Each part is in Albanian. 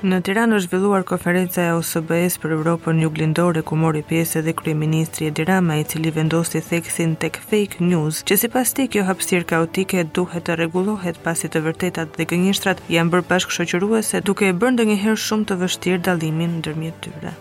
Në Tiranë është zhvilluar konferenca e OSBE-së për Evropën Juglindore ku mori pjesë edhe kryeministri Edi Rama, i cili vendosi theksin tek fake news, që sipas tij kjo hapësirë kaotike duhet të rregullohet pasi të vërtetat dhe gënjeshtrat janë bërë bashkëshoqëruese duke e bërë ndonjëherë shumë të vështirë dallimin ndërmjet tyre.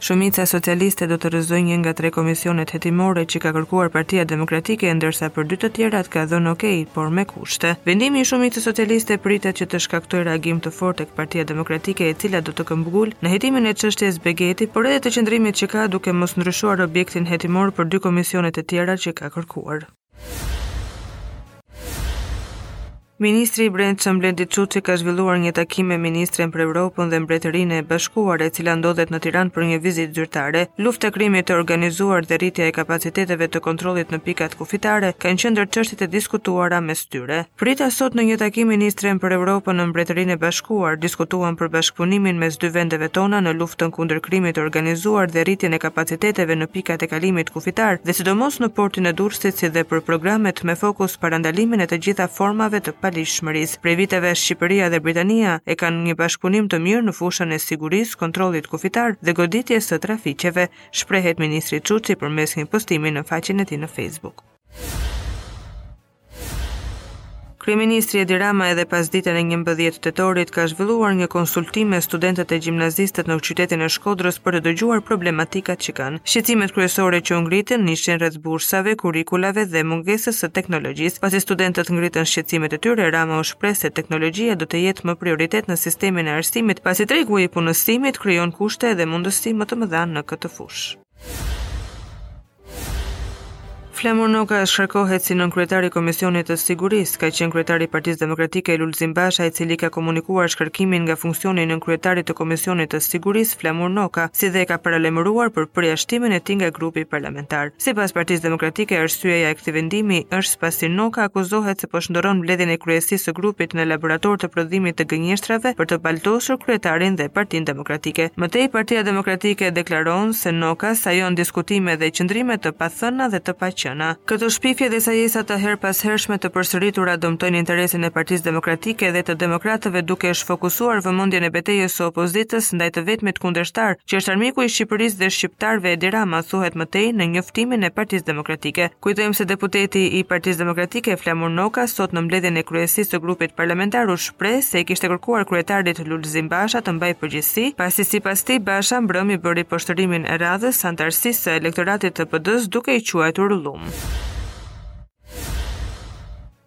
Shumica socialiste do të rrëzojë një nga tre komisionet hetimore që ka kërkuar Partia Demokratike, ndërsa për dy të tjerat ka dhënë ok, por me kushte. Vendimi i shumicës socialiste pritet që të shkaktojë reagim të fortë tek Partia Demokratike, e cila do të këmbgulë në hetimin e çështjes Becchetti, por edhe të qëndrimit që ka duke mos ndryshuar objektin hetimor për dy komisionet e tjera që ka kërkuar. Ministri i Brendshëm Blendi Çuçi ka zhvilluar një takim me ministren për Evropën dhe Mbretërinë e Bashkuar, e cila ndodhet në Tiranë për një vizitë zyrtare. Lufta ndaj krimit të organizuar dhe rritja e kapaciteteve të kontrollit në pikat kufitare kanë qenë ndër çështjet e diskutuara mes tyre. Prita sot në një takim ministren për Evropën në Mbretërinë e Bashkuar, diskutuam për bashkëpunimin mes dy vendeve tona në luftën kundër krimit të organizuar dhe rritjen e kapaciteteve në pikat e kalimit kufitar dhe sidomos në portin e Durrësit si dhe për programet me fokus parandalimin e të gjitha formave të paligjshmërisë. Prej viteve Shqipëria dhe Britania kanë një bashkëpunim të mirë në fushën e sigurisë, kontrollit kufitar dhe goditjes së trafiqeve, shprehet ministri Çuçi përmes një postimi në faqen e tij në Facebook. Kryeministri Edi Rama edhe pasditen e njëmbëdhjetë tetorit ka zhvilluar një konsultim me studentët e gjimnazistët në qytetin e Shkodrës për të dëgjuar problematikat që kanë. Shqetësimet kryesore që u ngritën ishin rreth bursave, kurrikulave dhe mungesës së teknologjisë. Pasi studentët ngritën shqetësimet e tyre, Rama u shpreh se teknologjia do të jetë më prioritet në sistemin e arsimit, pasi tregu i punësimit krijon kushte dhe mundësi më të mëdha në këtë fushë. Flamur Noka shkarkohet si nënkryetar i Komisionit të Sigurisë, ka qenë kryetari i Partisë Demokratike Lulzim Basha, i cili i ka komunikuar shkarkimin nga funksioni i nënkryetarit të Komisionit të Sigurisë Flamur Noka, si dhe e ka paralajmëruar për përjashtimin e tij nga grupi parlamentar. Sipas Partisë Demokratike, arsyeja e këtij vendimi është pasi Noka akuzohet se po shndërron mbledhjen e kryesisë së grupit në laborator të prodhimit të gënjeshtrave për të baltosur kryetarin dhe Partinë. demokratike. Më tej, Partia Demokratike deklaron se Noka sajon diskutime dhe qëndrime të pathëna dhe të paqena. Këto shpifje dhe sajesa të herëpashershme të përsëritura dëmtojnë interesin e Partisë Demokratike dhe të demokratëve duke shfokusuar vëmendjen e betejës së opozitës ndaj të vetmit kundërshtar që është armiku i Shqipërisë dhe shqiptarëve Edi Rama, thuhet më tej në njoftimin e Partisë Demokratike. Kujtojmë se deputeti i Partisë Demokratike Flamur Noka sot në mbledhjen e kryesisë së grupit parlamentar u shpreh se i kishte kërkuar kryetarit Lulzim Basha të mbajë përgjegjësi, pasi sipas tij Basha mbrëmë i bëri poshtërimin e radhës anëtarësisë së elektoratit të PD-së duke i quajtur llum.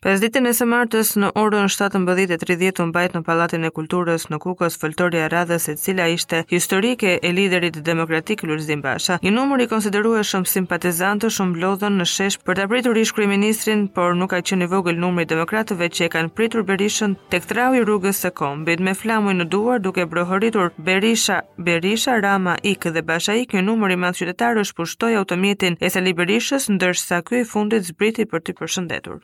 Pasditen e së martës në orën 17:30 u mbajt në Pallatin e Kulturës në Kukës foltorja e radhës e cila ishte historike e liderit demokratik Lulzim Basha. Një numër i konsiderueshëm simpatizantësh u mblodhën në shesh për ta pritur ish-kryeministrin, por nuk ka qenë i vogël numri i demokratëve që e kanë pritur Berishën tek trahu i Rrugës së Kombit, me flamuj në duar duke brohoritur Berisha, Berisha, Rama ik dhe Basha ik një numër i madh qytetarësh pushtoi automjetin e Sali Berishës, ndërsa ky i fundit zbriti për t'i përshëndetur.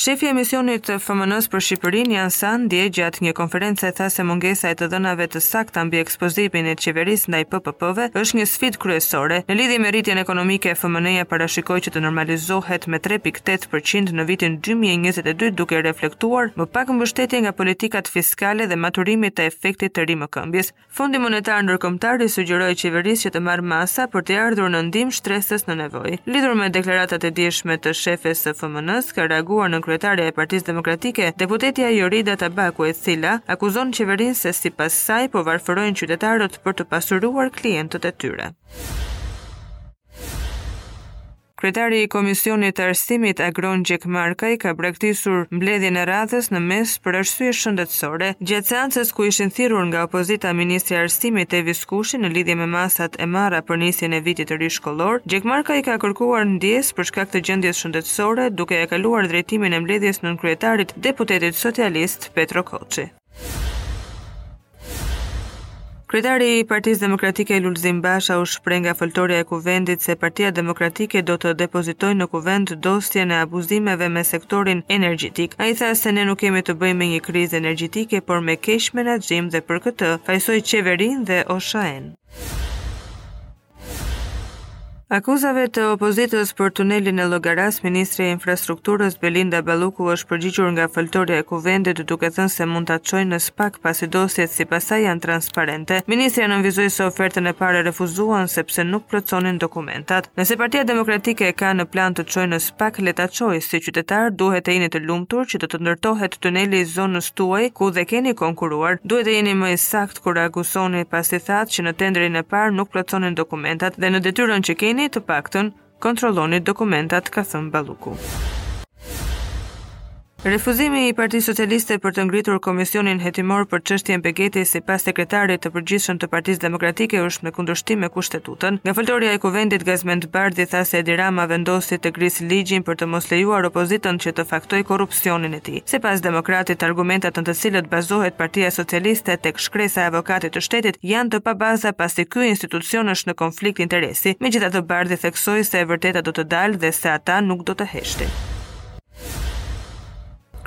Shefi i misionit të FMN-së për Shqipërinë, Jan San, dje gjatë një konference tha se mungesa e të dhënave të sakta mbi ekspozimin e qeverisë ndaj PPP-ve është një sfidë kryesore. Në lidhje me rritjen ekonomike, FMN-ja parashikoi që të normalizohet me tre pikë tetë për qind në vitin dy mijë e njëzet e dy duke reflektuar më pak mbështetje nga politikat fiskale dhe maturimit të efektit të rimëkëmbjes. Fondi Monetar Ndërkombëtar i sugjeroi qeverisë që të marrë masa për t'i ardhur në ndihmë shtresës në nevojë. Lidhur me deklaratat e djeshme të shefes së FMN-së, ka reaguar nënkryetarja e Partisë Demokratike, deputetja Jorida Tabaku e cila akuzon qeverinë se sipas saj po varfërojnë qytetarët për të pasuruar klientët e tyre. Kryetari i Komisionit të Arsimit, Agron Gjekmarkaj, ka braktisur mbledhjen e radhës në mes për arsye shëndetësore. Gjatë seancës ku ishin thirrur nga opozita ministri i Arsimit, Evis Kushi në lidhje me masat e marra për nisjen e vitit të ri shkollor, Gjekmarkaj ka kërkuar ndjesë për shkak të gjendjes shëndetësore, duke e kaluar drejtimin e mbledhjes nënkryetarit deputetit socialist Petro Koçi. Kryetari i Partisë Demokratike Lulzim Basha u shpreh nga foltorja e Kuvendit se Partia Demokratike do të depozitojë në Kuvend dosjen e abuzimeve me sektorin energjetik. Ai tha se ne nuk kemi të bëjmë me një krizë energjetike, por me keqmenaxhim dhe për këtë fajësoi qeverinë dhe OSHEE-në. Akuzave të opozitës për tunelin e Llogaras, ministrja e Infrastrukturës Belinda Balluku u është përgjigjur nga foltorja e Kuvendit duke thënë se mund ta çojnë në SPAK pasi dosjet sipas saj janë transparente. Ministrja nënvizoi se ofertën e parë e refuzuan sepse nuk plotësonin dokumentat. Nëse Partia Demokratike e ka në plan të çojë në SPAK, le ta çojë. Si qytetar duhet të jeni të lumtur që do të ndërtohet tuneli i zonës tuaj ku dhe keni konkuruar. Duhet të jeni më i saktë Post, kur e akuzoni pasi thatë që në tenderin e parë nuk plotësonin dokumentat dhe në detyrën që keni, të paktën, kontrolloni dokumentat, ka thënë Balluku. Refuzimi i Partisë Socialiste për të ngritur komisionin hetimor për çështjen Beketi sipas sekretarit të përgjithshëm të Partisë Demokratike është në kundërshtim me Kushtetutën. Nga foltorja e Kuvendit Gazment Bardhi tha se Edi Rama vendosi të grisë ligjin për të mos lejuar opozitën që të faktojë korrupsion. sionin e tij. Sipas demokratit, argumentet në të cilët bazohet Partia Socialiste tek shkresa e Avokatit të Shtetit janë të pabaza pasi ky institucion është në konflikt interesi. Megjithatë Bardhi theksoi se e vërteta do të dalë dhe se ata nuk do të heshtin.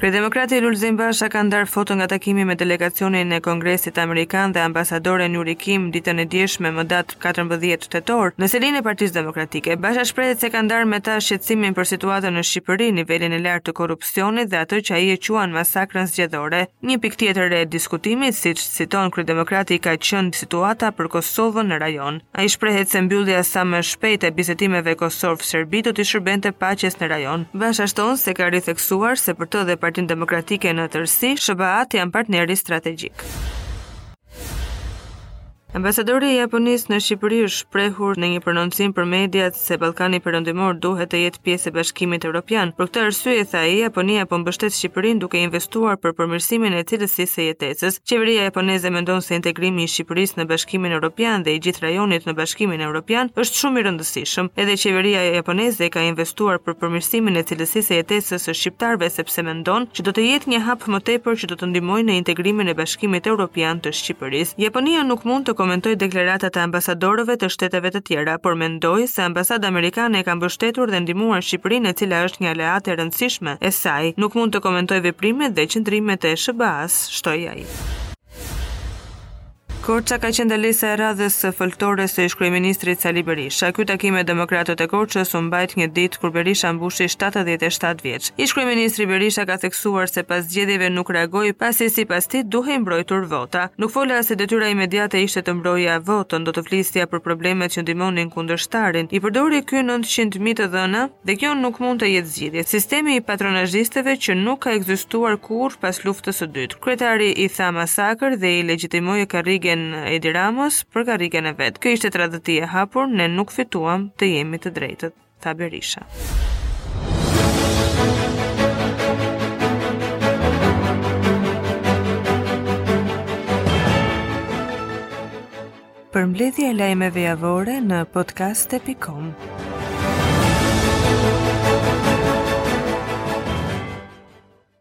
Kryedemokrati Lulzim Basha ka ndarë foto nga takimi me delegacionin e Kongresit Amerikan dhe ambasadore Juri Kim ditën e djeshme më katërmbëdhjetë tetor, në selinë e Partisë Demokratike, Basha shprehet se ka ndarë me ta shqetësimin për situatën në Shqipëri, nivelin e lartë të korrupsionit dhe atë që ai e quan masakrën zgjedhore. Një pikë tjetër e diskutimit, siç citon kryedemokrati ka qenë situata për Kosovën në rajon. Ai shprehet se mbyllja sa më shpejt e bisedimeve Kosovë-Serbi do t'i shërbente paqes në rajon. Basha shton se ka ritheksuar se për të dhe Partinë Demokratike në tërësi, SHBA-të janë partneri strategjik. Ambasadori i Japonisë në Shqipëri është shprehur në një prononcim për mediat se Ballkani Perëndimor duhet të jetë pjesë e Bashkimit Evropian. Për këtë arsye, tha ai, Japonia po mbështet Shqipërinë duke investuar për përmirësimin e cilësisë së jetesës. Qeveria japoneze mendon se integrimi i Shqipërisë në Bashkimin Evropian dhe i gjithë rajonit në Bashkimin Evropian është shumë i rëndësishëm. rëndësishëm. Edhe qeveria japoneze ka investuar për përmirësimin e cilësisë së jetesës së shqiptarëve sepse mendon që do të jetë një hap më tepër që do të ndihmojë në integrimin e Bashkimit Europian të Shqipërisë. Japonia nuk mund të komentojë deklaratat e ambasadorëve të shteteve të tjera, por mendoj se ambasada amerikane e ka mbështetur dhe ndihmuar Shqipërinë e cila është një aleate e rëndësishme e saj. Nuk mund të komentojë veprimet dhe qëndrimet e SHBA-së, shtoi ai. Korça ka qenë ndalesa e radhës së foltores së ish-kryeministrit Sali Berisha. Ky takim me demokratët e Korçës u mbajt një ditë kur Berisha mbushi 77 vjeç. Ish-kryeministri Berisha ka theksuar se pas zgjedhjeve nuk reagoi pasi sipas tij duhej mbrojtur vota. Nuk fola se detyra imediate ishte të mbroja votën, do të flisja për problemet që ndihmonin kundërshtarin. I përdori ky nëntëqind mijë të dhëna? Dhe kjo nuk mund të jetë zgjidhje. Sistemi i patronazhistëve që nuk ka ekzistuar kurrë pas Luftës së Dytë. Kryetari i tha masakër dhe i legjitimoi karrigen Edi Ramës për karrigen e vet. Kjo ishte tradhëti e hapur, ne nuk fituam të jemi të drejtët, tha Berisha. Përmbledhja e lajmeve javore në podcast.com.